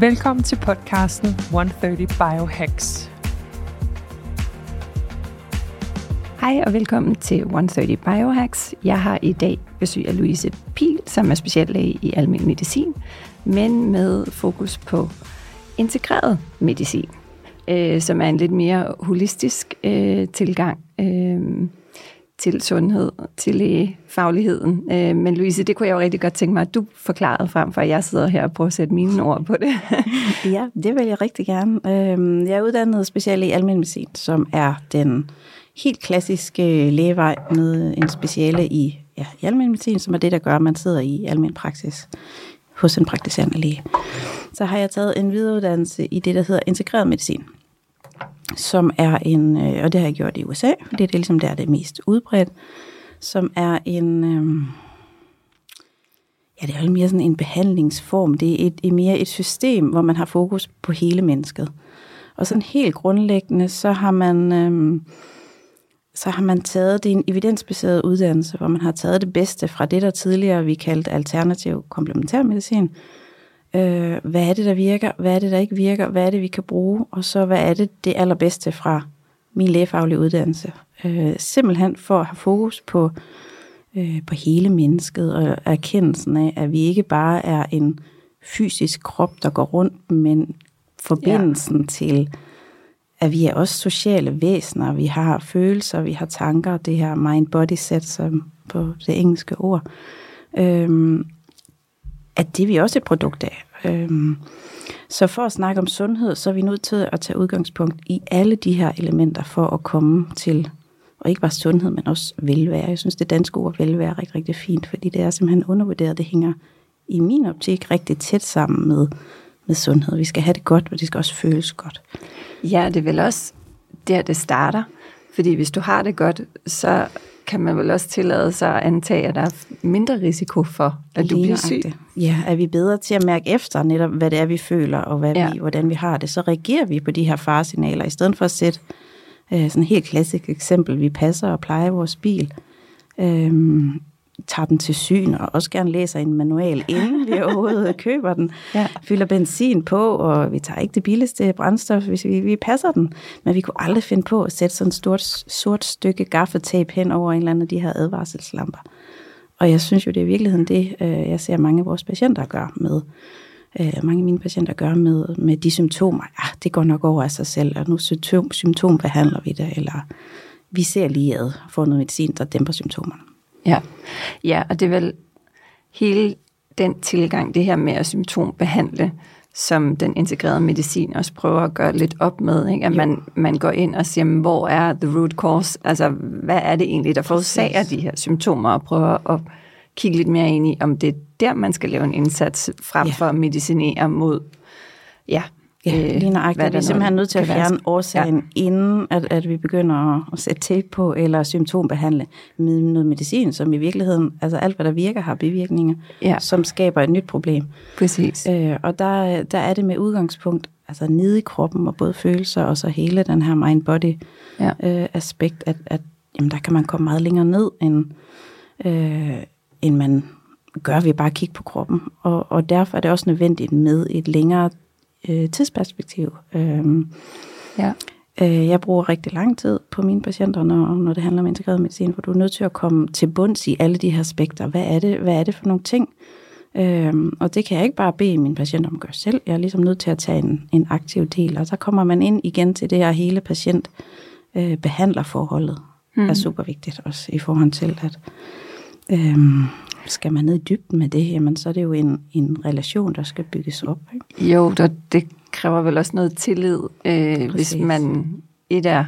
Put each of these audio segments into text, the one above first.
Velkommen til podcasten 130 Biohacks. Hej og velkommen til 130 Biohacks. Jeg har i dag besøg af Louise Pil, som er speciallæge i almen medicin, men med fokus på integreret medicin, øh, som er en lidt mere holistisk øh, tilgang øh, til sundhed, til lægefagligheden. Øh, men Louise, det kunne jeg jo rigtig godt tænke mig, at du forklarede frem, for jeg sidder her og prøver at sætte mine ord på det. ja, det vil jeg rigtig gerne. Øh, jeg er uddannet speciallæge i almen medicin, som er den helt klassiske lægevej med en speciale i, ja, i almen medicin, som er det, der gør, at man sidder i almen praksis hos en praktiserende læge. Så har jeg taget en videreuddannelse i det, der hedder integreret medicin, som er en, øh, og det har jeg gjort i USA, det er ligesom der, det er mest udbredt, som er en, øh, ja, det er jo mere sådan en behandlingsform. Det er et, et mere et system, hvor man har fokus på hele mennesket. Og sådan helt grundlæggende, så har man... Øh, så har man taget, det er en evidensbaseret uddannelse, hvor man har taget det bedste fra det, der tidligere vi kaldte alternativ komplementærmedicin. Øh, hvad er det, der virker? Hvad er det, der ikke virker? Hvad er det, vi kan bruge? Og så hvad er det, det allerbedste fra min lægefaglige uddannelse? Øh, simpelthen for at have fokus på, øh, på hele mennesket og erkendelsen af, at vi ikke bare er en fysisk krop, der går rundt, men forbindelsen ja. til at vi er også sociale væsener, vi har følelser, vi har tanker, det her mind-body set, som på det engelske ord, øhm, at det er vi også et produkt af. Øhm, så for at snakke om sundhed, så er vi nødt til at tage udgangspunkt i alle de her elementer for at komme til, og ikke bare sundhed, men også velvære. Jeg synes, det danske ord velvære er rigtig, rigtig fint, fordi det er simpelthen undervurderet. Det hænger i min optik rigtig tæt sammen med, med sundhed. Vi skal have det godt, men det skal også føles godt. Ja, det er vel også der, det starter. Fordi hvis du har det godt, så kan man vel også tillade sig at antage, at der er mindre risiko for, at du bliver syg. Ja, er vi bedre til at mærke efter netop, hvad det er, vi føler, og hvad ja. vi, hvordan vi har det, så reagerer vi på de her faresignaler, i stedet for at sætte øh, sådan et helt klassisk eksempel, vi passer og plejer vores bil. Øhm, tager den til syn, og også gerne læser en manual, inden vi overhovedet køber den. Ja. Fylder benzin på, og vi tager ikke det billigste brændstof, hvis vi, vi passer den. Men vi kunne aldrig finde på at sætte sådan et stort, sort stykke gaffetape hen over en eller anden af de her advarselslamper. Og jeg synes jo, det er i virkeligheden det, øh, jeg ser mange af vores patienter gør med, øh, mange af mine patienter gør med, med de symptomer. Ja, det går nok over af sig selv, og nu symptom, symptombehandler vi det, eller vi ser lige ad, får noget medicin, der dæmper symptomerne. Ja. ja, og det er vel hele den tilgang, det her med at symptombehandle, som den integrerede medicin også prøver at gøre lidt op med, ikke? at man, man går ind og siger, hvor er the root cause, altså hvad er det egentlig, der forårsager de her symptomer, og prøver at kigge lidt mere ind i, om det er der, man skal lave en indsats, frem ja. for at medicinere mod ja, Ja, øh, lige nøjagtigt. Vi er simpelthen nødt til at fjerne årsagen, ja. inden at, at vi begynder at, at sætte tape på eller symptombehandle med noget medicin, som i virkeligheden, altså alt hvad der virker, har bivirkninger, ja. som skaber et nyt problem. Præcis. Øh, og der, der er det med udgangspunkt, altså nede i kroppen og både følelser og så hele den her mind-body ja. øh, aspekt, at, at jamen, der kan man komme meget længere ned, end, øh, end man gør ved bare at kigge på kroppen. Og, og derfor er det også nødvendigt med et længere øh, tidsperspektiv. Øh, ja. øh, jeg bruger rigtig lang tid på mine patienter, når, når det handler om integreret medicin, for du er nødt til at komme til bunds i alle de her aspekter. Hvad er det, hvad er det for nogle ting? Øhm, og det kan jeg ikke bare bede mine patienter om at gøre selv. Jeg er ligesom nødt til at tage en, en aktiv del, og så kommer man ind igen til det her hele patient øh, behandlerforholdet mm. er super vigtigt også i forhold til, at øhm, skal man ned i dybden med det, jamen så er det jo en, en relation, der skal bygges op. Ikke? Jo, der, det kræver vel også noget tillid, øh, hvis man et er,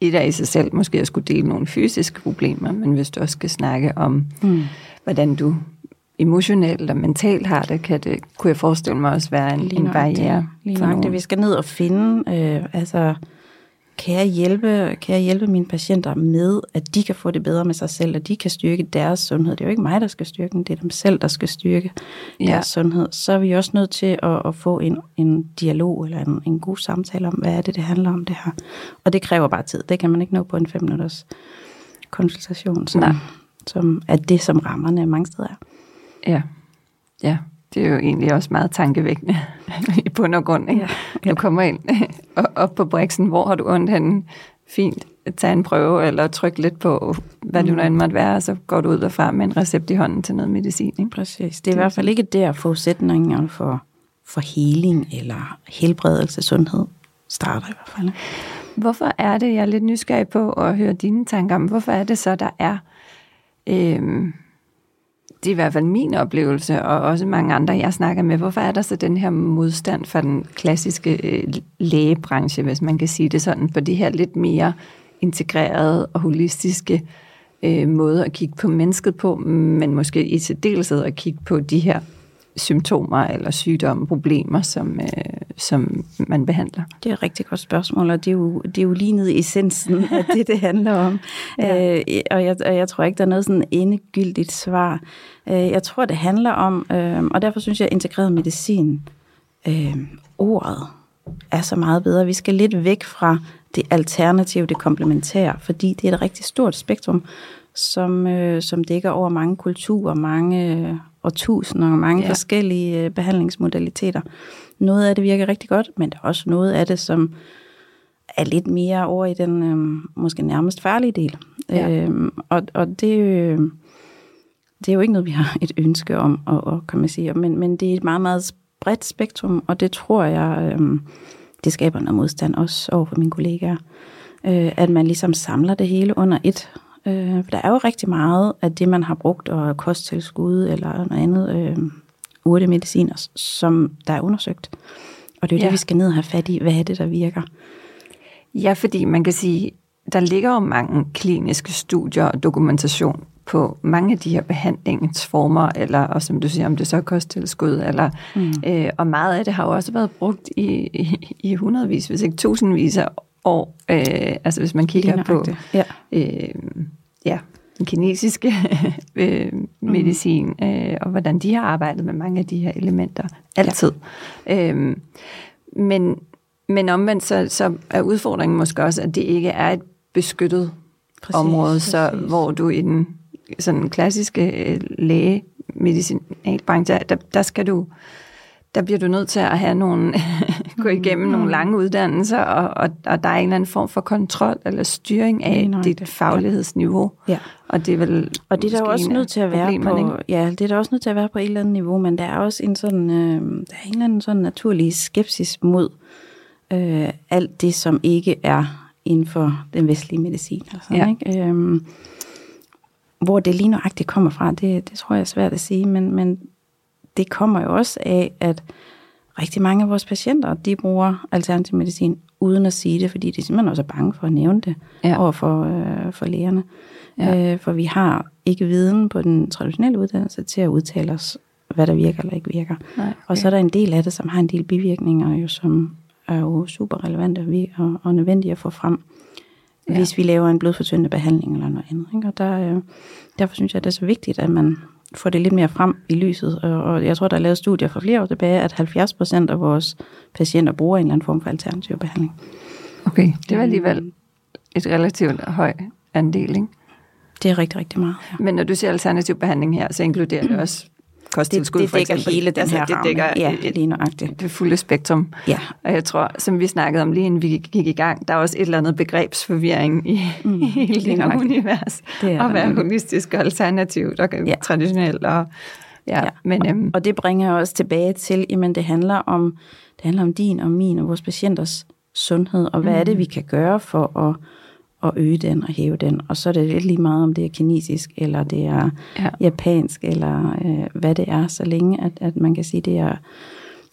et er i sig selv måske at skulle dele nogle fysiske problemer, men hvis du også skal snakke om, mm. hvordan du emotionelt og mentalt har det, kan det, kunne jeg forestille mig også være en, en barriere. Lige nok det. Vi skal ned og finde, øh, altså kan jeg, hjælpe, kan jeg hjælpe mine patienter med, at de kan få det bedre med sig selv, og de kan styrke deres sundhed. Det er jo ikke mig, der skal styrke den, det er dem selv, der skal styrke ja. deres sundhed. Så er vi også nødt til at, at få en, en dialog eller en, en god samtale om, hvad er det, det handler om det her. Og det kræver bare tid. Det kan man ikke nå på en fem minutters konsultation, som, Nej. som er det, som rammerne mange steder er. Ja, ja det er jo egentlig også meget tankevækkende i bund og grund. Ikke? Ja, ja. Du kommer ind op på briksen, hvor har du ondt henne? Fint, tage en prøve, eller trykke lidt på, hvad mm. du nu end måtte være, og så går du ud og frem med en recept i hånden til noget medicin. Ikke? Præcis. Det er i hvert fald ikke der forudsætninger for, for healing eller helbredelse, sundhed starter i hvert fald. Hvorfor er det, jeg er lidt nysgerrig på at høre dine tanker om, hvorfor er det så, der er... Øh, det er i hvert fald min oplevelse, og også mange andre, jeg snakker med. Hvorfor er der så den her modstand for den klassiske øh, lægebranche, hvis man kan sige det sådan, på de her lidt mere integrerede og holistiske øh, måder at kigge på mennesket på, men måske i særdeleshed at kigge på de her symptomer eller sygdomme, problemer, som, øh, som man behandler? Det er et rigtig godt spørgsmål, og det er jo, det er jo lige nede i essensen af det, det handler om. ja. øh, og, jeg, og jeg tror ikke, der er noget sådan endegyldigt svar. Øh, jeg tror, det handler om, øh, og derfor synes jeg, at integreret medicin, øh, ordet, er så meget bedre. Vi skal lidt væk fra det alternative, det komplementære, fordi det er et rigtig stort spektrum, som, øh, som dækker over mange kulturer, mange årtusinder og mange ja. forskellige øh, behandlingsmodaliteter. Noget af det virker rigtig godt, men der er også noget af det, som er lidt mere over i den øh, måske nærmest farlige del. Ja. Øhm, og og det, øh, det er jo ikke noget, vi har et ønske om, og, og, kan man sige, men, men det er et meget, meget bredt spektrum, og det tror jeg, øh, det skaber noget modstand også over for mine kollegaer. Øh, at man ligesom samler det hele under et Øh, for der er jo rigtig meget af det, man har brugt, og kosttilskud eller noget andet øh, urtemediciner, som der er undersøgt. Og det er jo ja. det, vi skal ned og have fat i. Hvad er det, der virker? Ja, fordi man kan sige, der ligger jo mange kliniske studier og dokumentation på mange af de her behandlingsformer, eller og som du siger, om det så er kosttilskud, eller, mm. øh, og meget af det har jo også været brugt i, i, i hundredvis, hvis ikke tusindvis af år. Øh, altså hvis man kigger på ja. Øh, ja, den kinesiske øh, medicin, mm. øh, og hvordan de har arbejdet med mange af de her elementer. Altid. Ja. Øh, men, men omvendt så, så er udfordringen måske også, at det ikke er et beskyttet præcis, område, så præcis. hvor du i den sådan klassiske øh, lægemedicinalbranche, der, der skal du der bliver du nødt til at have nogle, gå igennem mm. nogle lange uddannelser, og, og, og der er en eller anden form for kontrol eller styring af dit faglighedsniveau. Ja. Og det er vel og det er der også nødt til at være på, ja, det er der også nødt til at være på et eller andet niveau, men der er også en sådan, øh, der er en eller anden sådan naturlig skepsis mod øh, alt det, som ikke er inden for den vestlige medicin. Altså, ja. ikke? Øhm, hvor det lige nøjagtigt kommer fra, det, det tror jeg er svært at sige, men, men det kommer jo også af, at rigtig mange af vores patienter, de bruger alternativ medicin uden at sige det, fordi de simpelthen også er bange for at nævne det ja. over for, øh, for lægerne. Ja. Øh, for vi har ikke viden på den traditionelle uddannelse til at udtale os, hvad der virker eller ikke virker. Nej, okay. Og så er der en del af det, som har en del bivirkninger, jo, som er jo super relevante og, og nødvendige at få frem, ja. hvis vi laver en blodfortyndende behandling eller noget andet. Ikke? Og der, øh, derfor synes jeg, det er så vigtigt, at man få det lidt mere frem i lyset. Og jeg tror, der er lavet studier for flere år tilbage, at 70 procent af vores patienter bruger en eller anden form for alternativ behandling. Okay, det var alligevel et relativt høj andel, ikke? Det er rigtig, rigtig meget. Ja. Men når du siger alternativ behandling her, så inkluderer det også kosttilskud det, det dækker for hele den altså, her det dækker ja, lige nøjagtigt. Det fulde spektrum. Ja. Og jeg tror, som vi snakkede om lige inden vi gik i gang, der er også et eller andet begrebsforvirring i, mm, i hele det her univers. Det er at være holistisk og alternativt og ja. traditionelt. Og, ja, ja. Men, og, øhm, og det bringer os tilbage til, jamen det handler om, det handler om din og min og vores patienters sundhed, og hvad mm. er det, mm. vi kan gøre for at at øge den og hæve den. Og så er det lidt lige meget, om det er kinesisk, eller det er ja. japansk, eller øh, hvad det er, så længe at, at man kan sige, det er,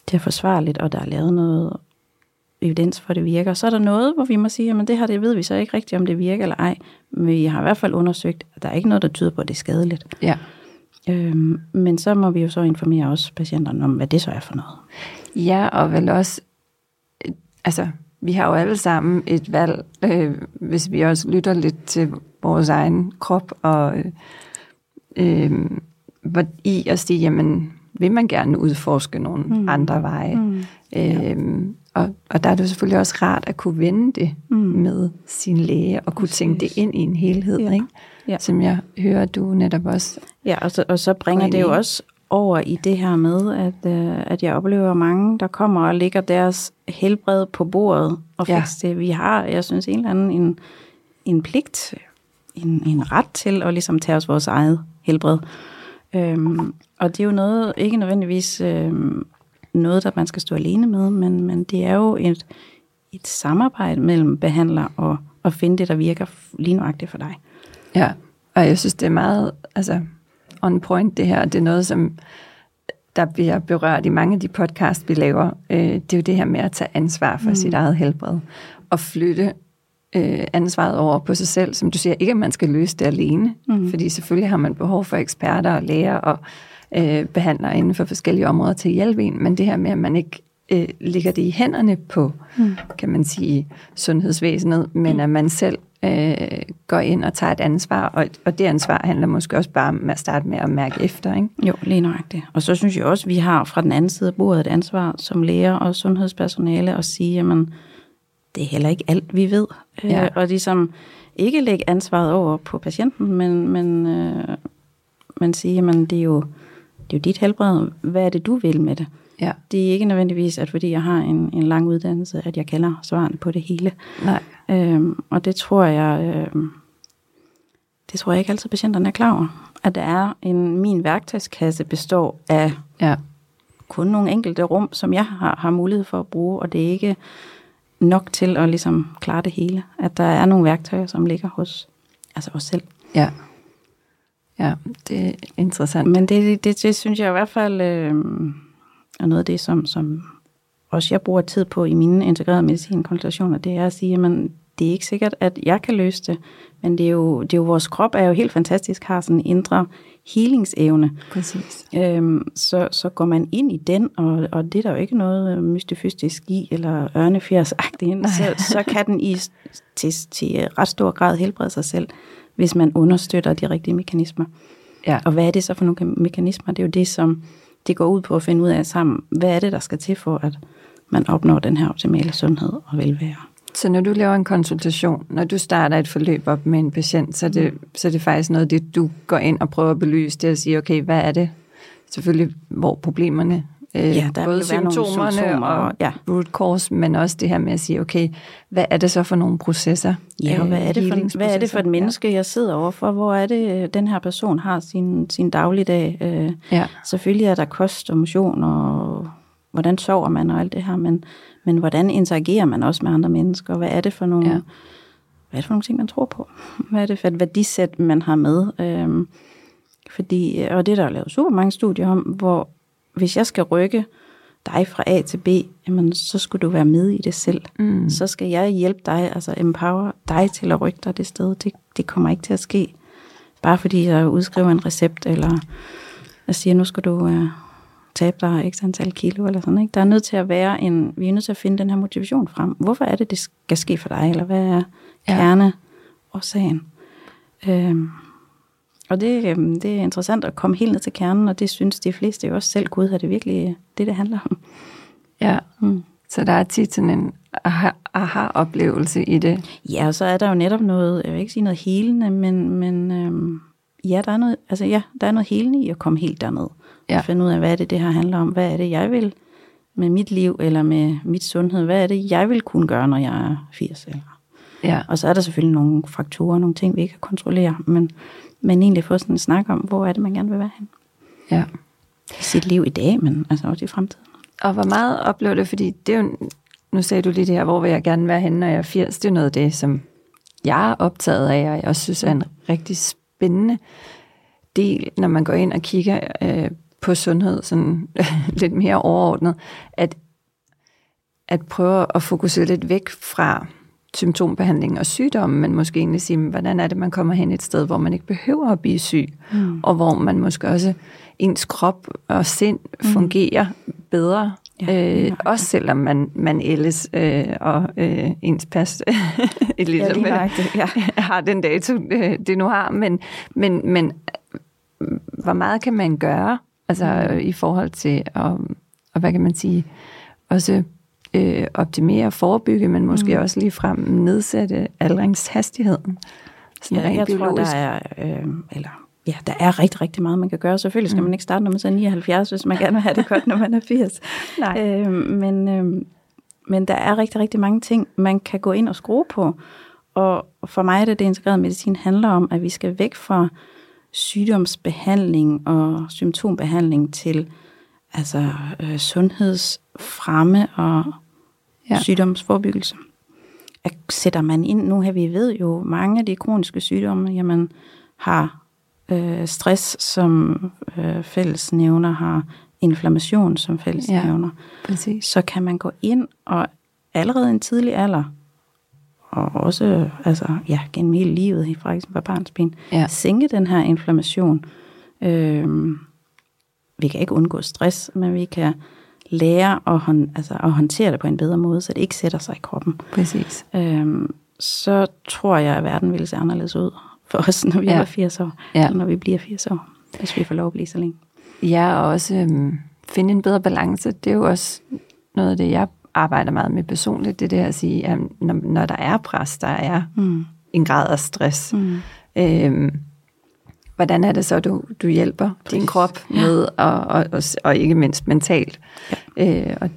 det er forsvarligt, og der er lavet noget evidens for, at det virker. Så er der noget, hvor vi må sige, at det her det ved vi så ikke rigtigt, om det virker eller ej. Men vi har i hvert fald undersøgt, at der er ikke noget, der tyder på, at det er skadeligt. Ja. Øhm, men så må vi jo så informere også patienterne om, hvad det så er for noget. Ja, og vel også, altså, vi har jo alle sammen et valg, øh, hvis vi også lytter lidt til vores egen krop, og øh, hvor i at sige, jamen, vil man gerne udforske nogle mm. andre veje? Mm. Øh, og, og der er det selvfølgelig også rart at kunne vende det mm. med sin læge, og kunne Præcis. tænke det ind i en helhed, ja. ikke? Ja. som jeg hører, du netop også... Ja, og så, og så bringer det jo også over i det her med, at, øh, at jeg oplever mange, der kommer og lægger deres helbred på bordet og ja. det. Vi har, jeg synes, en eller anden en, en pligt, en, en ret til at ligesom tage os vores eget helbred. Øhm, og det er jo noget, ikke nødvendigvis øhm, noget, der man skal stå alene med, men, men det er jo et, et samarbejde mellem behandler og, og finde det, der virker lige nuagtigt for dig. Ja, og jeg synes, det er meget altså, on point det her. Det er noget, som der bliver berørt i mange af de podcasts, vi laver. Øh, det er jo det her med at tage ansvar for mm. sit eget helbred. Og flytte øh, ansvaret over på sig selv. Som du siger, ikke at man skal løse det alene. Mm. Fordi selvfølgelig har man behov for eksperter og læger og øh, behandlere inden for forskellige områder til at hjælpe en. Men det her med, at man ikke øh, ligger det i hænderne på, mm. kan man sige, sundhedsvæsenet, men mm. at man selv øh, går ind og tager et ansvar, og, og det ansvar handler måske også bare om at starte med at mærke efter, ikke? Jo, lige nøjagtigt. Og så synes jeg også, at vi har fra den anden side af bordet et ansvar som læger og sundhedspersonale at sige, jamen, det er heller ikke alt, vi ved. Øh, ja. Øh, og ligesom ikke lægge ansvaret over på patienten, men, men, øh, men sige, jamen, det er jo det er jo dit helbred. Hvad er det, du vil med det? Ja. Det er ikke nødvendigvis, at fordi jeg har en, en lang uddannelse, at jeg kender svarene på det hele. Nej. Øhm, og det tror jeg, øhm, det tror jeg ikke altid patienterne er klar over. At der er en, min værktøjskasse består af ja. kun nogle enkelte rum, som jeg har, har mulighed for at bruge, og det er ikke nok til at ligesom klare det hele. At der er nogle værktøjer, som ligger hos altså os selv. Ja. Ja, det er interessant. Men det, det, det synes jeg i hvert fald øh, er noget af det, som, som også jeg bruger tid på i mine integrerede medicinkonsultationer, det er at sige, at det er ikke sikkert, at jeg kan løse det, men det er jo, det er jo vores krop er jo helt fantastisk, har sådan en indre healingsevne. Præcis. Øhm, så, så går man ind i den, og, og det er der jo ikke noget mystifystisk i, eller ørnefjersagtigt, så, så kan den i til, til ret stor grad helbrede sig selv hvis man understøtter de rigtige mekanismer. Ja. Og hvad er det så for nogle mekanismer? Det er jo det, som det går ud på at finde ud af sammen. Hvad er det, der skal til for, at man opnår den her optimale sundhed og velvære? Så når du laver en konsultation, når du starter et forløb op med en patient, så er det, så er det faktisk noget, det du går ind og prøver at belyse, det at sige, okay, hvad er det? Selvfølgelig, hvor problemerne Øh, ja, der både symptomerne symptomer, og ja. root cause, men også det her med at sige, okay, hvad er det så for nogle processer? Ja, og hvad er, det for, hvad er det for et menneske, jeg sidder overfor? Hvor er det, øh, den her person har sin, sin dagligdag? Øh, ja. Selvfølgelig er der kost og motion, og hvordan sover man og alt det her, men, men hvordan interagerer man også med andre mennesker? Hvad er det for nogle... Ja. Hvad er det for nogle ting, man tror på? Hvad er det for et værdisæt, man har med? Øhm, fordi, og det er der er lavet super mange studier om, hvor hvis jeg skal rykke dig fra A til B, jamen, så skulle du være med i det selv. Mm. Så skal jeg hjælpe dig, altså empower dig til at rykke dig det sted. Det, det kommer ikke til at ske, bare fordi jeg udskriver en recept, eller jeg siger, nu skal du uh, tabe dig x antal kilo, eller sådan. Ikke? Der er nødt til at være en, vi er nødt til at finde den her motivation frem. Hvorfor er det, det skal ske for dig, eller hvad er kerneårsagen? Ja. Øhm, og det, øhm, det er interessant at komme helt ned til kernen, og det synes de fleste jo også selv, gud, er det virkelig det, det handler om. Ja, mm. så der er tit sådan en aha-oplevelse i det. Ja, og så er der jo netop noget, jeg vil ikke sige noget helende, men, men øhm, ja, der er noget, altså ja, der er noget helende i at komme helt derned. Ja. Og finde ud af, hvad er det, det her handler om. Hvad er det, jeg vil med mit liv, eller med mit sundhed? Hvad er det, jeg vil kunne gøre, når jeg er 80? Eller? Ja. Og så er der selvfølgelig nogle faktorer, nogle ting, vi ikke kan kontrollere, men men egentlig få sådan en snak om, hvor er det, man gerne vil være hen. Ja. I sit liv i dag, men altså også i fremtiden. Og hvor meget oplever du, fordi det er jo, nu sagde du lige det her, hvor vil jeg gerne være henne, når jeg er 80, det er noget af det, som jeg er optaget af, og jeg også synes er en rigtig spændende del, når man går ind og kigger øh, på sundhed sådan lidt mere overordnet, at, at prøve at fokusere lidt væk fra symptombehandling og sygdom, men måske egentlig sige, hvordan er det, man kommer hen et sted, hvor man ikke behøver at blive syg, mm. og hvor man måske også, ens krop og sind mm. fungerer bedre, Ja, øh, også selvom man, man ellers øh, og øh, ens pas Elisabeth, ja, ja. har den dato, øh, det nu har. Men, men, men hvor meget kan man gøre altså, mm. i forhold til at, og hvad kan man sige, også øh, optimere og forebygge, men måske mm. også lige frem nedsætte aldringshastigheden. Sådan ja, jeg biologisk. tror, der er, øh, eller ja, der er rigtig, rigtig meget, man kan gøre. Selvfølgelig skal mm. man ikke starte, når man er 79, hvis man gerne vil have det godt, når man er 80. Nej. Øh, men, øh, men der er rigtig, rigtig mange ting, man kan gå ind og skrue på. Og for mig er det, det integrerede medicin handler om, at vi skal væk fra sygdomsbehandling og symptombehandling til altså øh, sundhedsfremme og ja. sygdomsforbyggelse. At sætter man ind, nu har vi ved jo, mange af de kroniske sygdomme, jamen har øh, stress som øh, fællesnævner, har inflammation som fællesnævner, ja, præcis. så kan man gå ind og allerede en tidlig alder, og også altså, ja, gennem hele livet, fra eksempel barnsben, ja. sænke den her inflammation. Øh, vi kan ikke undgå stress, men vi kan lære at, hånd, altså, at håndtere det på en bedre måde, så det ikke sætter sig i kroppen. Præcis. Øh, så tror jeg, at verden ville se anderledes ud for os, når vi ja. er 80 år, ja. eller når vi bliver 80 år, hvis vi får lov at blive så længe. Ja, og også øhm, finde en bedre balance. Det er jo også noget af det, jeg arbejder meget med personligt, det er det at sige, at når, når der er pres, der er mm. en grad af stress, mm. øhm, hvordan er det så, du, du hjælper Præcis. din krop med, ja. og, og, og, og ikke mindst mentalt. Ja. Øh, og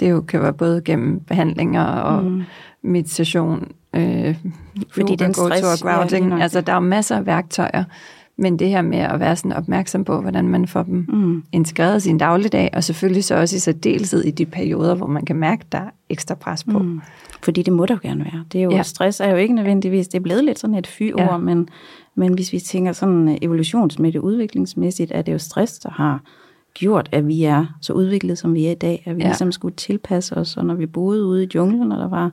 det jo kan være både gennem behandlinger og mm. meditation, øh, fordi den stress, og grounding, ja, altså der er jo masser af værktøjer, men det her med at være sådan opmærksom på, hvordan man får dem mm. integreret i sin dagligdag, og selvfølgelig så også i særdeleshed i de perioder, hvor man kan mærke, der er ekstra pres på. Mm. Fordi det må der jo gerne være. Det er jo, ja. Stress er jo ikke nødvendigvis, det er blevet lidt sådan et fy-ord, ja. men, men hvis vi tænker sådan evolutionsmæssigt, udviklingsmæssigt, er det jo stress, der har gjort, at vi er så udviklet, som vi er i dag, at vi ja. ligesom skulle tilpasse os, og når vi boede ude i junglen, og der var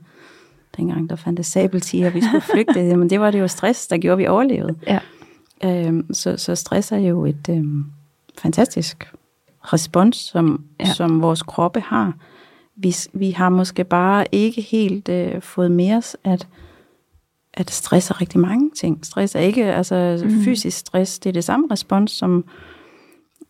dengang der fandt sabeltiger, vi skulle flygte, men det var det jo stress, der gjorde, at vi overlevede. Ja. Øhm, så, så stress er jo et øhm, fantastisk respons, som, ja. som vores kroppe har. Vi, vi har måske bare ikke helt øh, fået med os, at, at stress er rigtig mange ting. Stress er ikke, altså mm. fysisk stress, det er det samme respons, som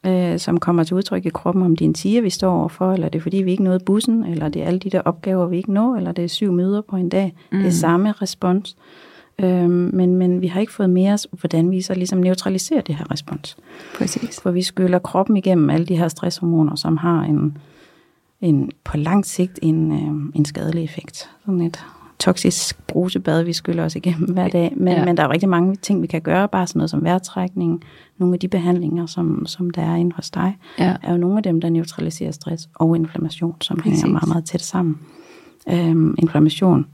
øh, som kommer til udtryk i kroppen, om det er en tiger, vi står overfor, eller det er fordi, vi ikke nåede bussen, eller det er alle de der opgaver, vi ikke når, eller det er syv møder på en dag. Mm. Det er mm. samme respons. Øh, men, men vi har ikke fået mere, hvordan vi så ligesom neutraliserer det her respons. Præcis. For vi skyller kroppen igennem alle de her stresshormoner, som har en, en på lang sigt en, øh, en skadelig effekt. Sådan et toksisk brusebad, vi skyller os igennem hver dag. Men, ja. men der er rigtig mange ting, vi kan gøre, bare sådan noget som vejrtrækning. Nogle af de behandlinger, som, som der er inde hos dig, ja. er jo nogle af dem, der neutraliserer stress og inflammation, som Præcis. hænger meget, meget tæt sammen. Øhm, inflammation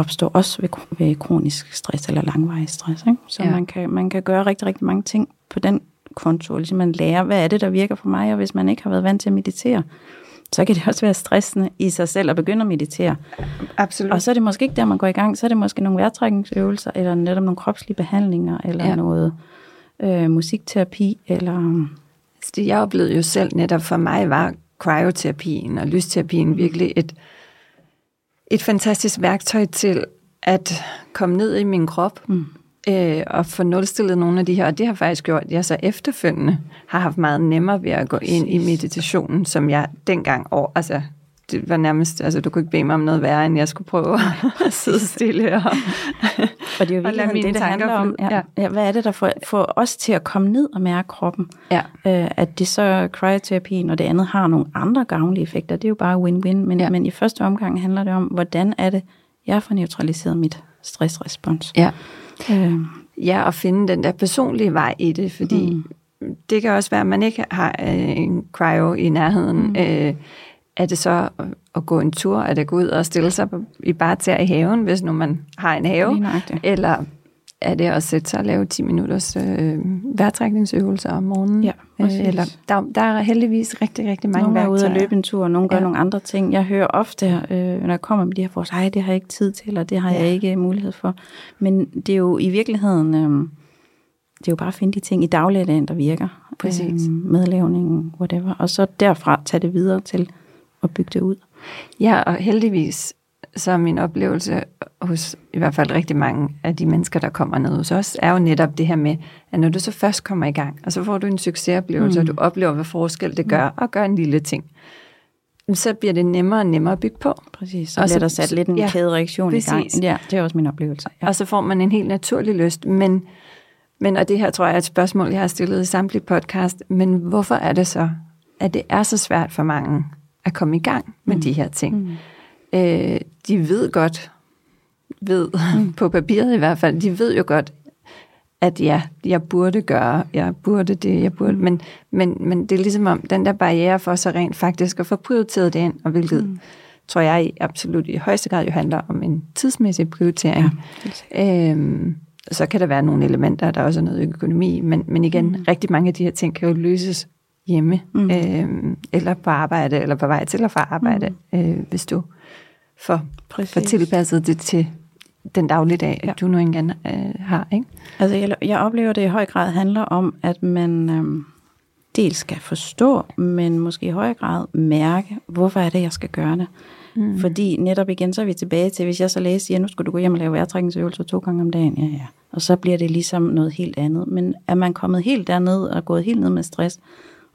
opstår også ved, ved kronisk stress eller langvarig stress. Ikke? Så ja. man, kan, man kan gøre rigtig, rigtig mange ting på den konto, ligesom man lærer, hvad er det, der virker for mig, og hvis man ikke har været vant til at meditere, så kan det også være stressende i sig selv at begynde at meditere. Absolut. Og så er det måske ikke der, man går i gang, så er det måske nogle vejrtrækningsøvelser, eller netop nogle kropslige behandlinger, eller ja. noget øh, musikterapi, eller... Det jeg oplevede jo selv netop for mig var cryoterapien og lysterapien virkelig et, et fantastisk værktøj til at komme ned i min krop, mm. øh, og få nulstillet nogle af de her, og det har faktisk gjort, at jeg så efterfølgende har haft meget nemmere ved at gå ind i meditationen, som jeg dengang, år, altså det var nærmest, altså du kunne ikke bede mig om noget værre, end jeg skulle prøve at sidde stille og, og det er jo virkelig det, det handler om. Ja. Ja. Hvad er det, der får, får os til at komme ned og mærke kroppen? Ja. Øh, at det så cryoterapien og det andet har nogle andre gavnlige effekter, det er jo bare win-win, men, ja. men i første omgang handler det om, hvordan er det, jeg får neutraliseret mit stressrespons. Ja. Øh, ja, at finde den der personlige vej i det, fordi mm. det kan også være, at man ikke har øh, en cryo i nærheden. Mm. Øh, er det så at gå en tur? Er det at gå ud og stille sig i bare til i haven, hvis nu man har en have? Eller er det at sætte sig og lave 10 minutters øh, vejrtrækningsøvelser om morgenen. Ja, øh, eller, der, der er heldigvis rigtig, rigtig mange nogle er ude værktøjer. at løbe en tur, og nogle gør Ja. nogle andre ting. Jeg hører ofte, øh, når jeg kommer med de her forslag, ej, det har jeg ikke tid til, eller det har Ja. jeg ikke mulighed for. Men det er jo i virkeligheden, øh, det er jo bare at finde de ting i dagligdagen, der virker. Præcis. Øh, medlavning, whatever. Og så derfra tage det videre til at bygge det ud. Ja, og heldigvis så er min oplevelse hos i hvert fald rigtig mange af de mennesker, der kommer ned hos os, er jo netop det her med, at når du så først kommer i gang, og så får du en succesoplevelse, mm. og du oplever, hvad forskel det gør, og gør en lille ting, så bliver det nemmere og nemmere at bygge på. Præcis. Så Og bliver så- der sat lidt en ja, kædereaktion i gang. præcis. Ja, det er også min oplevelse. Ja. Og så får man en helt naturlig lyst. Men, men, og det her tror jeg er et spørgsmål, jeg har stillet i samtlige podcast, men hvorfor er det så, at det er så svært for mange at komme i gang med mm. de her ting? Mm. Øh, de ved godt, ved mm. på papiret i hvert fald, de ved jo godt, at ja, jeg burde gøre, jeg burde det, jeg burde, mm. men, men, men det er ligesom om, den der barriere for så rent faktisk at få prioriteret det ind, og hvilket mm. tror jeg i- absolut i højeste grad jo handler om en tidsmæssig prioritering. Ja, øhm, så kan der være nogle elementer, der også er noget økonomi, men, men igen, mm. rigtig mange af de her ting kan jo løses hjemme, mm. øhm, eller på arbejde, eller på vej til og fra arbejde, mm. øh, hvis du får, Præcis. får tilpasset det til den dagligdag, Ja. du nu engang øh, har. Ikke? Altså, jeg, jeg oplever, at det i høj grad handler om, at man øhm, dels skal forstå, men måske i høj grad mærke, hvorfor er det, jeg skal gøre det. Mm. Fordi netop igen, så er vi tilbage til, hvis jeg så læser, siger, nu skal du gå hjem og lave vejrtrækningsøvelser to gange om dagen, ja, ja. Og så bliver det ligesom noget helt andet. Men er man kommet helt derned og gået helt ned med stress,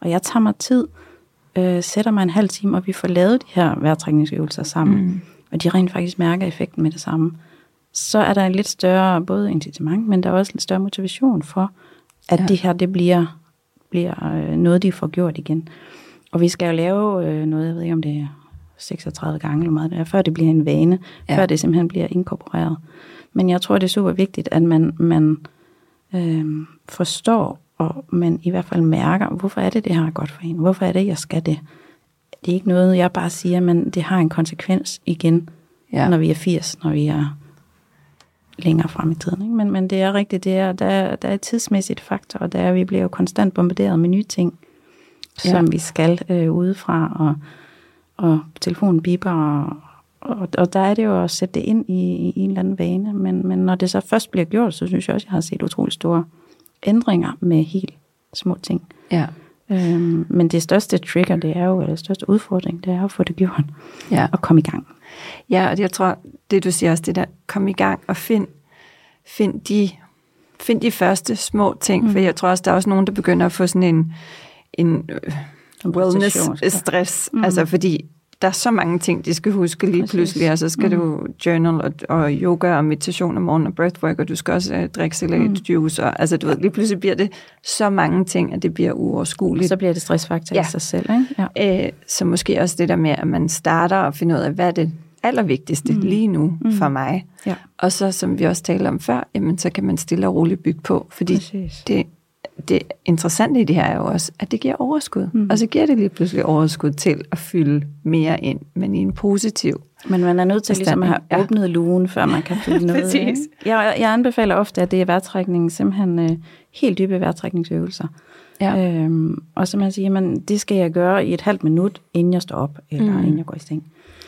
og jeg tager mig tid, øh, sætter mig en halv time, og vi får lavet de her vejrtrækningsøvelser sammen, mm. og de rent faktisk mærker effekten med det samme, så er der en lidt større både incitament, men der er også en større motivation for, at ja. Det her det bliver, bliver øh, noget, de får gjort igen. Og vi skal jo lave øh, noget, jeg ved ikke om det er 36 gange eller meget, det er, før det bliver en vane. Ja. før det simpelthen bliver inkorporeret. Men jeg tror, det er super vigtigt, at man, man øh, forstår, og man i hvert fald mærker, hvorfor er det, det her er godt for en? Hvorfor er det, jeg skal det? Det er ikke noget, jeg bare siger, men det har en konsekvens igen, ja. Når vi er 80, når vi er længere frem i tiden. Ikke? Men, men det er rigtigt, det er, der, er, der er et tidsmæssigt faktor, og der er, vi bliver jo konstant bombarderet med nye ting. Ja. som vi skal øh, udefra, og, og telefonen biber, og, og, og der er det jo at sætte det ind i, i en eller anden vane, men, men når det så først bliver gjort, så synes jeg også, jeg har set utrolig store ændringer med helt små ting. Ja. Øhm, men det største trigger, det er jo, eller det største udfordring, det er at få det gjort, Ja. og komme i gang. Ja, og jeg tror, det du siger også, det der, kom i gang og find, find, de, find de første små ting, mm. for jeg tror også, der er også nogen, der begynder at få sådan en, en øh, wellness-stress, mm. altså fordi der er så mange ting, de skal huske lige Præcis. pludselig, og så skal mm. du journal og, og yoga og meditation om morgenen og breathwork, og du skal også uh, drikke salatjuice, og altså du ved, lige pludselig bliver det så mange ting, at det bliver uoverskueligt. Så bliver det stressfaktor. Ja. i sig selv. Ikke? Ja. Øh, så måske også det der med, at man starter og finder ud af, hvad er det allervigtigste mm. lige nu mm. for mig. Ja. Og så, som vi også talte om før, jamen, så kan man stille og roligt bygge på. Fordi Præcis. det, det interessante i det her er jo også, at det giver overskud. Mm. Og så giver det lige pludselig overskud til at fylde mere ind, men i en positiv. Men man er nødt til ligesom at have Ja. åbnet lugen, før man kan fylde noget. Præcis. Jeg, jeg anbefaler ofte, at det er vejrtrækning, simpelthen øh, helt dybe vejrtrækningsøvelser. Ja. Øhm, og så man siger, man, det skal jeg gøre i et halvt minut, inden jeg står op, eller mm. inden jeg går i seng.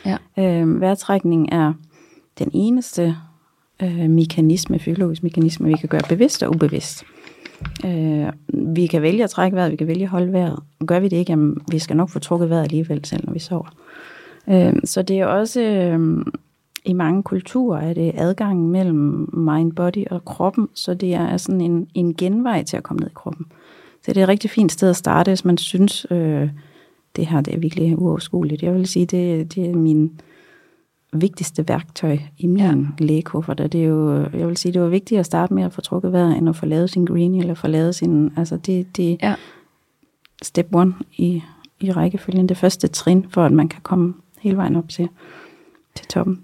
Ja. Øhm, vejrtrækning er den eneste øh, mekanisme, fysiologisk mekanisme, vi kan gøre bevidst og ubevidst. Øh, vi kan vælge at trække vejret, vi kan vælge at holde vejret. Gør vi det ikke, jamen, vi skal nok få trukket vejret alligevel, selv når vi sover. Øh, så det er også, øh, i mange kulturer, er det adgangen mellem mind, body og kroppen, så det er sådan en, en genvej til at komme ned i kroppen. Så det er et rigtig fint sted at starte, hvis man synes, øh, det her det er virkelig uoverskueligt. Jeg vil sige, det, det er min vigtigste værktøj i min ja. lægekuffert. Og det er jo, jeg vil sige, det var vigtigt at starte med at få trukket vejret, end at få lavet sin greenie, eller få lavet sin, altså det, det Ja. step one i, i rækkefølgen, det første trin, for at man kan komme hele vejen op til, til toppen.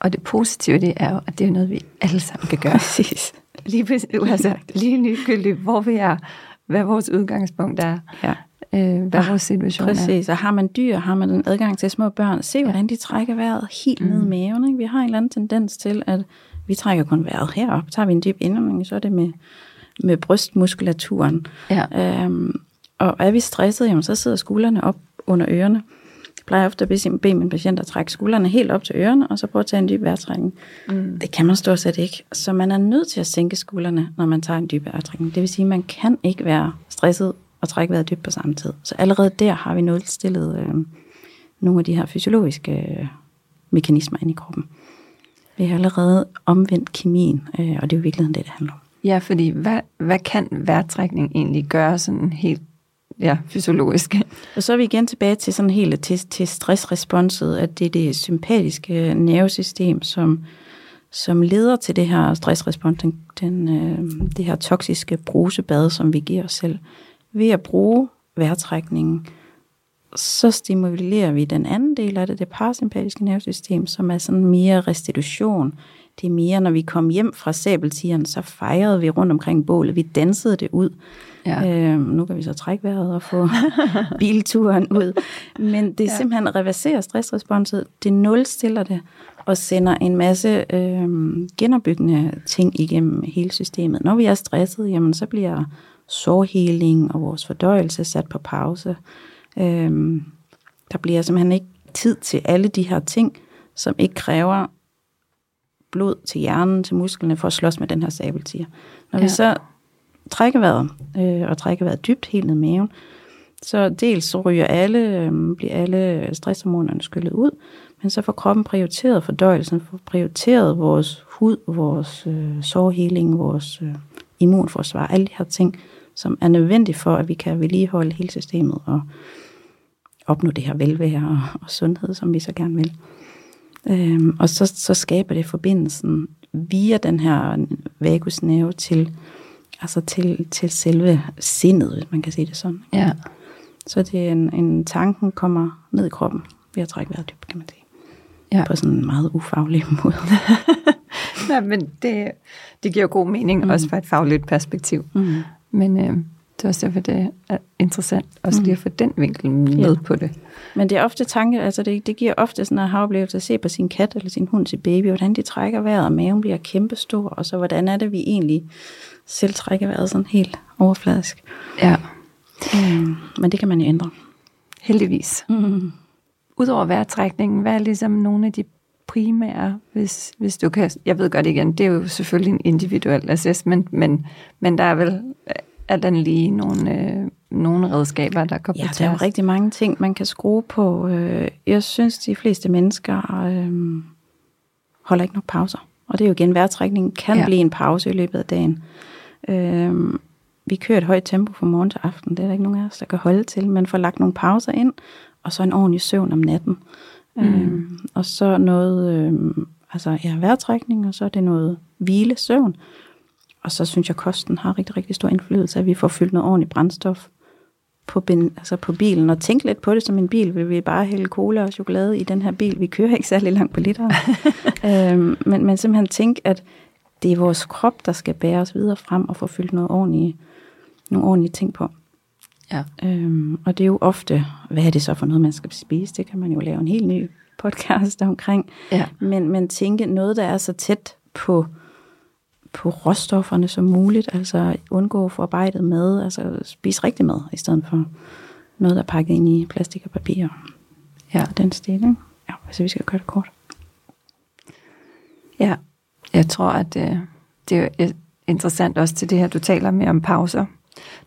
Og det positive det er jo, at det er noget, vi alle sammen kan gøre. Præcis. Lige, altså, lige ligegyldigt, hvor vi er, hvad vores udgangspunkt er, Ja. Øh, hvad vores situation er. Præcis, og har man dyr, har man en adgang til små børn, se hvordan de trækker vejret helt mm. ned i maven. Ikke? Vi har en eller anden tendens til, at Vi trækker kun vejret herop. Tager vi en dyb indånding, så er det med, med brystmuskulaturen. Ja. Øhm, og er vi stresset, jamen, så sidder skuldrene op under ørerne. Jeg plejer ofte at bede mine patienter at trække skuldrene helt op til ørerne, og så prøve at tage en dyb vejrtrækning. Mm. Det kan man stort set ikke. Så man er nødt til at sænke skuldrene, når man tager en dyb vejrtrækning. Det vil sige, at man kan ikke være stresset og trække vejret dybt på samme tid. Så allerede der har vi nulstillet øh, nogle af de her fysiologiske øh, mekanismer ind i kroppen. Vi har allerede omvendt kemien, øh, og det er jo virkelig det, det handler om. Ja, fordi hvad, hvad kan vejrtrækning egentlig gøre sådan helt ja, fysiologisk? Og så er vi igen tilbage til sådan helt til, til stressresponset, at det er det sympatiske nervesystem, som, som leder til det her stressrespons, den, den, øh, det her toksiske brusebad, som vi giver os selv. Ved at bruge vejrtrækningen, så stimulerer vi den anden del af det, det parasympatiske nervesystem, som er sådan mere restitution. Det er mere, når vi kom hjem fra sabeltigeren, så fejrede vi rundt omkring bålet. Vi dansede det ud. Ja. Øh, nu kan vi så trække vejret og få bilturen ud. Men det er ja. simpelthen reverserer stressresponset. Det nulstiller det og sender en masse øh, genopbyggende ting igennem hele systemet. Når vi er stresset, jamen, så bliver sårheling og vores fordøjelse sat på pause. Øhm, der bliver simpelthen ikke tid til alle de her ting, som ikke kræver blod til hjernen, til musklerne, for at slås med den her sabeltiger. Når ja. vi så trækker vejret, øh, og trækker vejret dybt helt ned i maven, så dels så ryger alle, øh, bliver alle stresshormonerne skyllet ud, men så får kroppen prioriteret fordøjelsen, får prioriteret vores hud, vores øh, sårheling, vores øh, immunforsvar, alle de her ting, som er nødvendige for, at vi kan vedligeholde hele systemet og opnå det her velvære og, og sundhed, som vi så gerne vil. Øhm, og så, så skaber det forbindelsen via den her vagusnerve til, altså til, til selve sindet, hvis man kan sige det sådan. Ja. Så det er en, en tanken kommer ned i kroppen ved at trække vejret dybt, kan man sige. Ja. På sådan en meget ufaglig måde. ja, men det, det giver god mening, mm. også fra et fagligt perspektiv. Mm. Men øh, det er også derfor, det er interessant også mm. lige at få den vinkel med ja. på det. Men det er ofte tanke, altså det, det giver ofte sådan en haroplevelse at se på sin kat eller sin hund, sin baby, hvordan de trækker vejret, og maven bliver kæmpestor, og så hvordan er det, vi egentlig selv trækker vejret sådan helt overfladisk. Ja. Mm, men det kan man jo ændre. Heldigvis. Mm. Udover vejrtrækningen, hvad er ligesom nogle af de primære, hvis, hvis du kan... Jeg ved godt igen, det er jo selvfølgelig en individuel assessment, men, men der er vel er den lige nogle, øh, nogle redskaber, der kan Ja, der er jo rigtig mange ting, man kan skrue på. Øh, jeg synes, de fleste mennesker øh, holder ikke nok pauser. Og det er jo igen, vejrtrækningen kan ja. blive en pause i løbet af dagen. Øh, vi kører et højt tempo fra morgen til aften. Det er der ikke nogen af os, der kan holde til. Men får lagt nogle pauser ind, og så en ordentlig søvn om natten. Mm. Øh, og så noget, øh, altså ja, vejrtrækning, og så er det noget hvile, søvn. Og så synes jeg, at kosten har rigtig, rigtig stor indflydelse, at vi får fyldt noget ordentligt brændstof på, ben, altså på bilen. Og tænk lidt på det som en bil. Vil vi bare hælde cola og chokolade i den her bil? Vi kører ikke særlig langt på literen. øhm, men, men simpelthen tænk, at det er vores krop, der skal bære os videre frem og få fyldt noget ordentligt, nogle ordentlige ting på. Ja. Øhm, og det er jo ofte, hvad er det så for noget, man skal spise? Det kan man jo lave en helt ny podcast omkring. Ja. Men, men tænke noget, der er så tæt på på råstofferne som muligt, altså undgå forarbejdet mad, altså spise rigtig mad, i stedet for noget, der er pakket ind i plastik og papir. Ja. Den stil, ikke? Ja, altså vi skal gøre det kort. Ja, jeg tror, at det, øh, det er interessant også til det her, du taler med om pauser.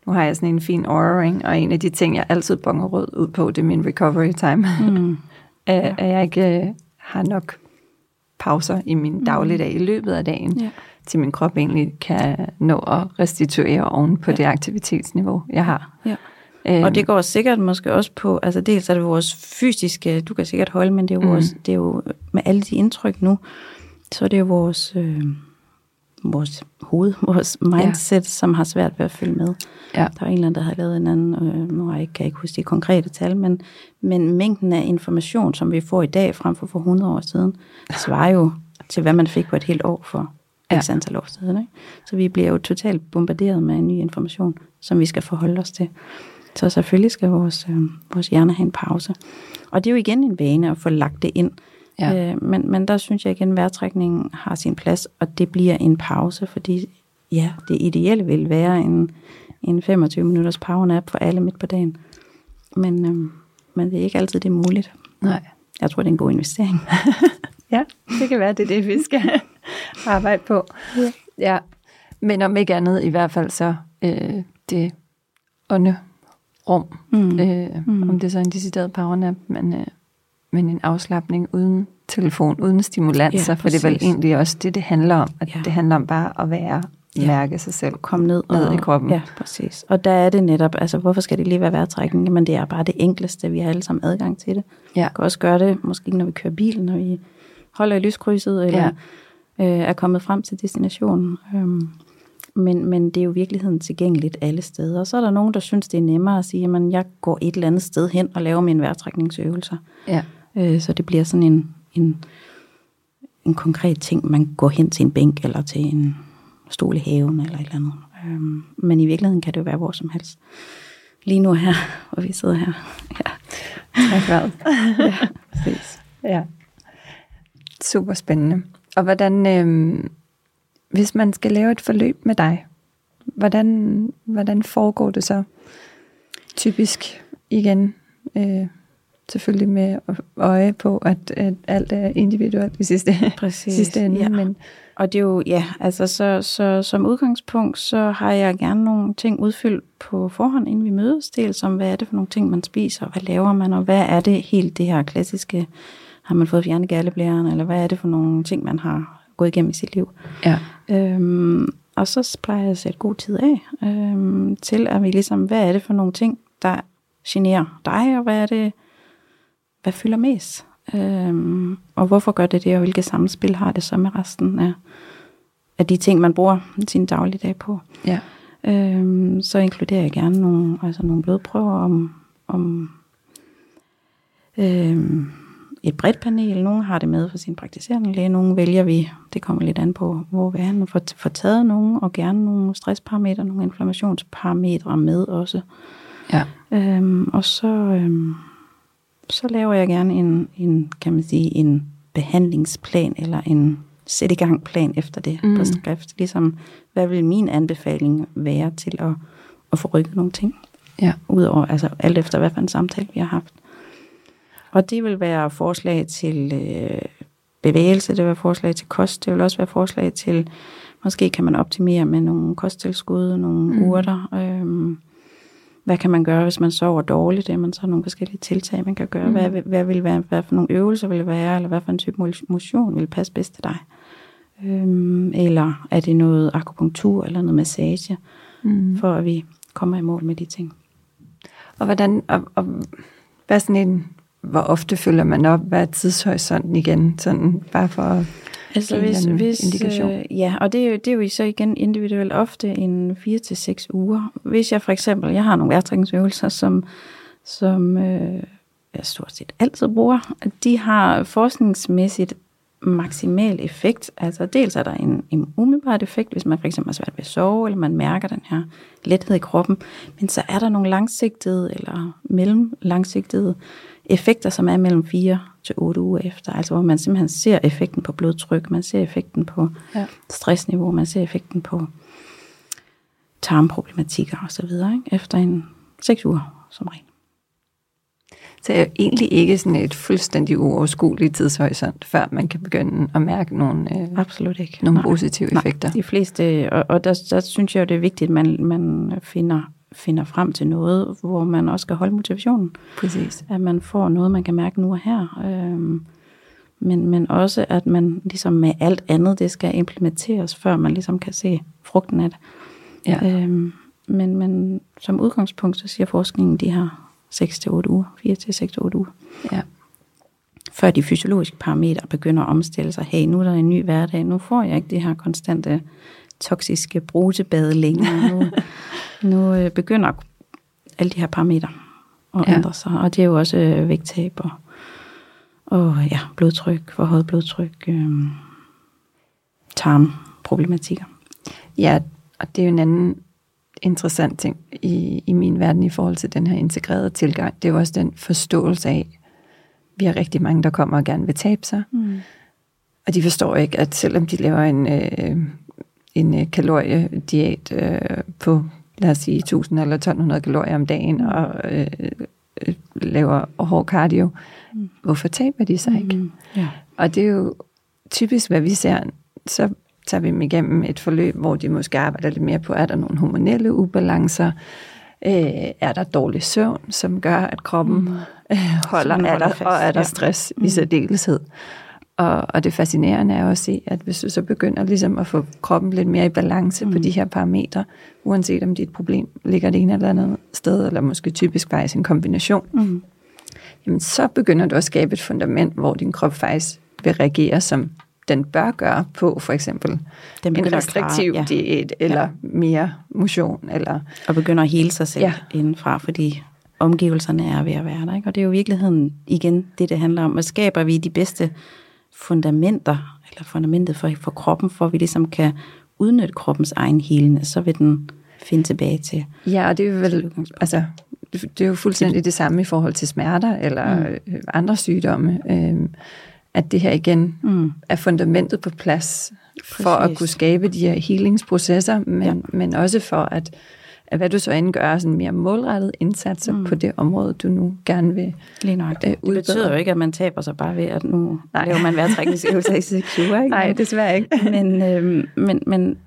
Nu har jeg sådan en fin aura ring, og en af de ting, jeg altid bonger rød ud på, det er min recovery time. Mm. at, at jeg ikke øh, har nok pauser i min mm. dagligdag i løbet af dagen. Ja til min krop egentlig kan nå at restituere oven på ja. det aktivitetsniveau, jeg har. Ja. Øhm. Og det går sikkert måske også på, altså dels er det vores fysiske, du kan sikkert holde, men det er jo, mm. vores, det er jo med alle de indtryk nu, så er det jo vores, øh, vores hoved, vores mindset, ja. som har svært ved at følge med. Ja. Der er en eller anden, der har lavet en anden, øh, nu kan jeg ikke huske de konkrete tal, men, men mængden af information, som vi får i dag frem for for 100 år siden, svarer jo til, hvad man fik på et helt år for ja. x antal år siden. Ikke? Så vi bliver jo totalt bombarderet med ny information, som vi skal forholde os til. Så selvfølgelig skal vores, øh, vores hjerne have en pause. Og det er jo igen en vane at få lagt det ind. Ja. Øh, men, men der synes jeg igen, at vejrtrækningen har sin plads, og det bliver en pause, fordi ja, det ideelle vil være en, en 25 minutters powernap for alle midt på dagen. Men, øhm, men det er ikke altid det er muligt. Nej. Jeg tror, det er en god investering. Ja, det kan være, det er det, vi skal arbejde på. Ja. ja. Men om ikke andet, i hvert fald så øh, det ånde rum. Mm. Øh, Mm. Om det så er en decideret powernap, men, øh, men en afslappning uden telefon, uden stimulanser, Ja, for det er vel egentlig også det, det handler om. At Ja. det handler om bare at være, Ja. mærke sig selv. Kom ned, Ned i kroppen. Ja, præcis. Og der er det netop, altså hvorfor skal det lige være vejrtrækning? Jamen det er bare det enkleste, vi har alle sammen adgang til det. Ja. Vi kan også gøre det, måske når vi kører bil, når vi holder i lyskrydset, eller ja. øh, er kommet frem til destinationen. Øhm, men, men det er jo virkeligheden tilgængeligt alle steder. Og så er der nogen, der synes, det er nemmere at sige, at jeg går et eller andet sted hen og laver mine vejrtrækningsøvelser. Ja. Øh, så det bliver sådan en, en, en konkret ting, man går hen til en bænk eller til en stol i haven eller et eller andet. Øhm, men i virkeligheden kan det jo være hvor som helst. Lige nu her, hvor vi sidder her. Ja, Tak vejret. ja præcis. Ja. Super spændende. Og hvordan, øh, hvis man skal lave et forløb med dig, hvordan, hvordan foregår det så? Typisk igen, øh, selvfølgelig med øje på, at, at alt er individuelt i sidste, Præcis, sidste ende. ja. Men, Og det er jo, ja, altså så, så som udgangspunkt, så har jeg gerne nogle ting udfyldt på forhånd, inden vi mødes. Dels om, hvad er det for nogle ting, man spiser, hvad laver man, og hvad er det helt det her klassiske, har man fået fjernet galleblæren, eller hvad er det for nogle ting, man har gået igennem i sit liv. ja. Øhm, og så plejer jeg at sætte god tid af øhm, til, at vi ligesom, hvad er det for nogle ting, der generer dig, og hvad er det, hvad fylder mest? Øhm, og hvorfor gør det det, og hvilke samspil har det så med resten af, af de ting, man bruger sin dagligdag på? ja. Øhm, så inkluderer jeg gerne nogle, altså nogle blodprøver om, om øhm, et bredt panel. Nogle har det med for sin praktiserende læge, nogle vælger vi, det kommer lidt an på, hvor vi er, og får, får taget nogle, og gerne nogle stressparametre, nogle inflammationsparametre med også. ja. Øhm, og så, øhm, så laver jeg gerne en, en, kan man sige, en behandlingsplan, eller en sæt i gang plan efter det mm. På skrift. Ligesom, hvad vil min anbefaling være til at, at få rykket nogle ting? Ja. Udover, altså alt efter, hvad for en samtale vi har haft. Og det vil være forslag til øh, bevægelse, det vil være forslag til kost, det vil også være forslag til, måske kan man optimere med nogle kosttilskud, nogle Mm. urter. Øhm, hvad kan man gøre, hvis man sover dårligt? Så er der nogle forskellige tiltag, man kan gøre. Mm. Mm. Hvad, vil- hvad, vil være, hvad for nogle øvelser vil være, eller hvad for en type motion vil passe bedst til dig? Øhm, eller er det noget akupunktur eller noget massage, Mm. for at vi kommer i mål med de ting? Og hvordan, og, og hvad sådan en, hvor ofte følger man op? Hvad er tidshorisonten igen? Sådan bare for at Altså hvis, hvis indikation. Øh, ja, og det er, jo, det er jo så igen individuelt ofte en 4 til seks uger. Hvis jeg for eksempel, jeg har nogle vejrtrækningsøvelser, som, som øh, jeg stort set altid bruger, de har forskningsmæssigt maksimal effekt. Altså dels er der en, en umiddelbart effekt, hvis man for eksempel har svært ved at sove, eller man mærker den her lethed i kroppen. Men så er der nogle langsigtede eller mellemlangsigtede effekter, som er mellem 4 til 8 uger efter. Altså hvor man simpelthen ser effekten på blodtryk, man ser effekten på Ja. stressniveau, man ser effekten på tarmproblematikker osv. Efter en 6 uger som regel. Så er egentlig ikke sådan et fuldstændig uoverskueligt tidshorisont, før man kan begynde at mærke nogle, øh, Absolut ikke. nogle Nej. positive Nej, effekter. de fleste, og, og der, der synes jeg jo, det er vigtigt, at man, man finder, finder frem til noget, hvor man også skal holde motivationen. Præcis. At man får noget, man kan mærke nu og her. Øhm, men, men også, at man ligesom med alt andet, det skal implementeres, før man ligesom kan se frugten af det. Ja. Øhm, men, men som udgangspunkt, så siger forskningen, de har 6-8 uger, 4-6-8 uger, ja. før de fysiologiske parametre begynder at omstille sig. Hey, nu er der en ny hverdag, nu får jeg ikke det her konstante toksiske brusebade længere. Nu, nu øh, begynder alle de her parametre at Ja. ændre sig, og det er jo også øh, vægttab og, og ja, blodtryk, forhøjet blodtryk, øh, tarmproblematikker. Ja, og det er jo en anden interessant ting i, i min verden i forhold til den her integrerede tilgang. Det er jo også den forståelse af, vi har rigtig mange, der kommer og gerne vil tabe sig. Mm. Og de forstår ikke, at selvom de laver en, øh, en øh, kaloriediæt øh, på, lad os sige, 1000 eller 1200 kalorier om dagen, og øh, øh, laver hård cardio, mm. hvorfor taber de sig ikke? Mm. Ja. Og det er jo typisk, hvad vi ser. Så tager vi dem igennem et forløb, hvor de måske arbejder lidt mere på, er der nogle hormonelle ubalancer, øh, er der dårlig søvn, som gør, at kroppen mm. øh, holder, Som er holder der, fast, og er der ja. stress Mm. i særdeleshed. Og, og det fascinerende er jo at se, at hvis du så begynder ligesom at få kroppen lidt mere i balance mm. på de her parametre, uanset om dit problem ligger det ene eller andet sted, eller måske typisk faktisk en kombination, Mm. jamen så begynder du at skabe et fundament, hvor din krop faktisk vil reagere, som den bør gøre på for eksempel Den en at klare- restriktiv ja. diæt, eller Ja. mere motion, eller Og begynder at hele sig selv Ja. indenfra, fordi omgivelserne er ved at være der. Ikke? Og det er jo i virkeligheden igen det, det handler om. Hvad skaber vi de bedste fundamenter, eller fundamentet for, for kroppen, for at vi ligesom kan udnytte kroppens egen helende, så vil den finde tilbage til. Ja, og det er jo vel, altså, det er jo fuldstændig det samme i forhold til smerter eller mm. andre sygdomme, øh, at det her igen Mm. er fundamentet på plads for at Præcis. kunne skabe de her healingsprocesser, men, ja. men også for at hvad du så end gør, sådan mere målrettet indsatser mm. på det område, du nu gerne vil Lige nok. Øh, Det udbedre. betyder jo ikke, at man taber sig bare ved, at nu Nej. Laver man vejrtrækningsøvelser i 6 uger. Ikke? Nej, desværre ikke. men, øhm, men, men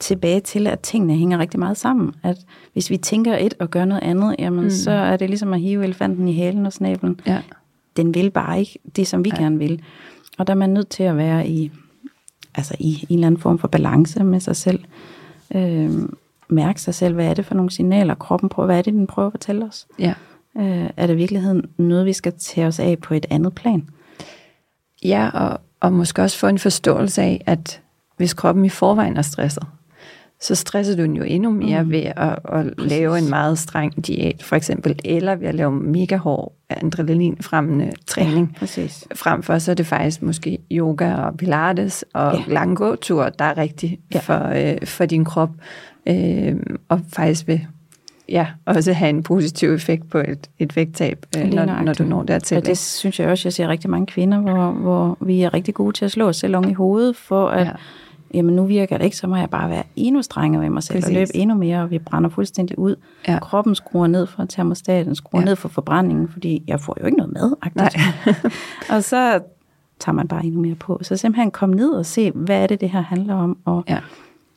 tilbage til, at tingene hænger rigtig meget sammen. At hvis vi tænker et og gør noget andet, jamen mm. så er det ligesom at hive elefanten i halen og snablen. Ja. Den vil bare ikke det, som vi ja. gerne vil. Og der er man nødt til at være i, altså i en eller anden form for balance med sig selv. Øhm, mærke sig selv, hvad er det for nogle signaler, kroppen prøver, hvad er det, den prøver at fortælle os? ja. Øh, er det i virkeligheden noget, vi skal tage os af på et andet plan? Ja, og, og måske også få en forståelse af, at hvis kroppen i forvejen er stresset, så stresser du den jo endnu mere mm. ved at, at lave en meget streng diæt, for eksempel, eller ved at lave mega hård adrenalinfremmende træning. Ja, præcis. Frem for så er det faktisk måske yoga og pilates og Ja. lange gåture, der er rigtigt ja. for, øh, for din krop, øh, og faktisk vil ja, også have en positiv effekt på et, et vægttab, øh, når, når du når dertil. Og det ikke? synes jeg også, jeg ser rigtig mange kvinder, hvor, hvor vi er rigtig gode til at slå os selv i hovedet, for at, Ja. ja. jamen nu virker det ikke, så må jeg bare være endnu strengere ved mig selv, Præcis. og løbe endnu mere, og vi brænder fuldstændig ud. Ja. Kroppen skruer ned for termostaten, skruer Ja. ned for forbrændingen, fordi jeg får jo ikke noget med. Nej. og så tager man bare endnu mere på. Så simpelthen kom ned og se, hvad er det, det her handler om, og, Ja.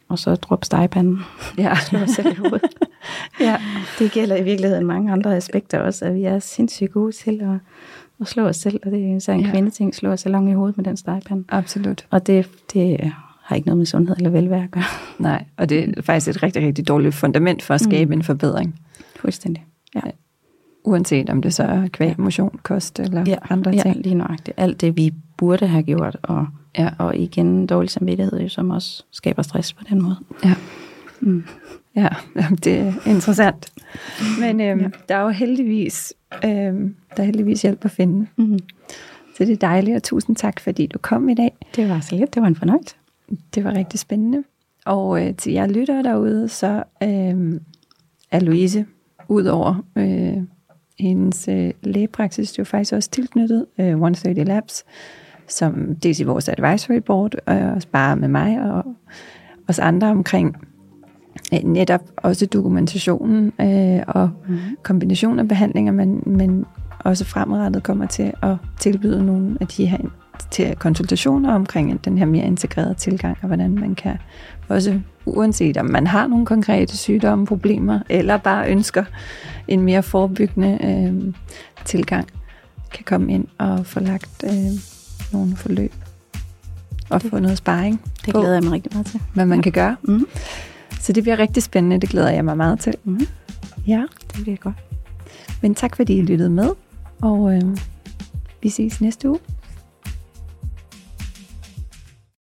Og så drop stegepanden. Ja. Slå os selv i hovedet. ja. Det gælder i virkeligheden mange andre aspekter også, at vi er sindssygt gode til at, at slå os selv, og det er så en Ja. ja. kvindeting, slå os selv i hovedet med den stegepande. Absolut. Og det, det har ikke noget med sundhed eller velvære at gøre. Nej, og det er faktisk et rigtig, rigtig dårligt fundament for at skabe mm. en forbedring. Fuldstændig. Ja, Uanset om det så er kvæg, motion, kost eller ja, andre ja ting. lige nøjagtigt. Alt det, vi burde have gjort, og, Ja. og igen dårlig samvittighed, jo, som også skaber stress på den måde. Ja. Mm. Ja, det er interessant. Men øhm, ja. der er jo heldigvis, øhm, der er heldigvis hjælp at finde. Mm. Så det er dejligt, og tusind tak, fordi du kom i dag. Det var så lidt. Det var en fornøjelse. Det var rigtig spændende. Og øh, til jer lyttere derude, så øh, er Louise, ud over øh, hendes øh, lægepraksis, jo faktisk også tilknyttet øh, 130 Labs, som dels i vores advisory board, og også bare med mig og os andre omkring øh, netop også dokumentationen øh, og mm. kombination af behandlinger, men, men også fremadrettet kommer til at tilbyde nogle af de her til konsultationer omkring den her mere integrerede tilgang, og hvordan man kan også, uanset om man har nogle konkrete sygdomme, problemer, eller bare ønsker en mere forebyggende øh, tilgang, kan komme ind og få lagt øh, nogle forløb og få noget sparring Det på, glæder jeg mig rigtig meget til. hvad man kan gøre. Mm. Så det bliver rigtig spændende, det glæder jeg mig meget til. Mm. Ja, Det bliver godt. men tak fordi I lyttede med, og øh, vi ses næste uge.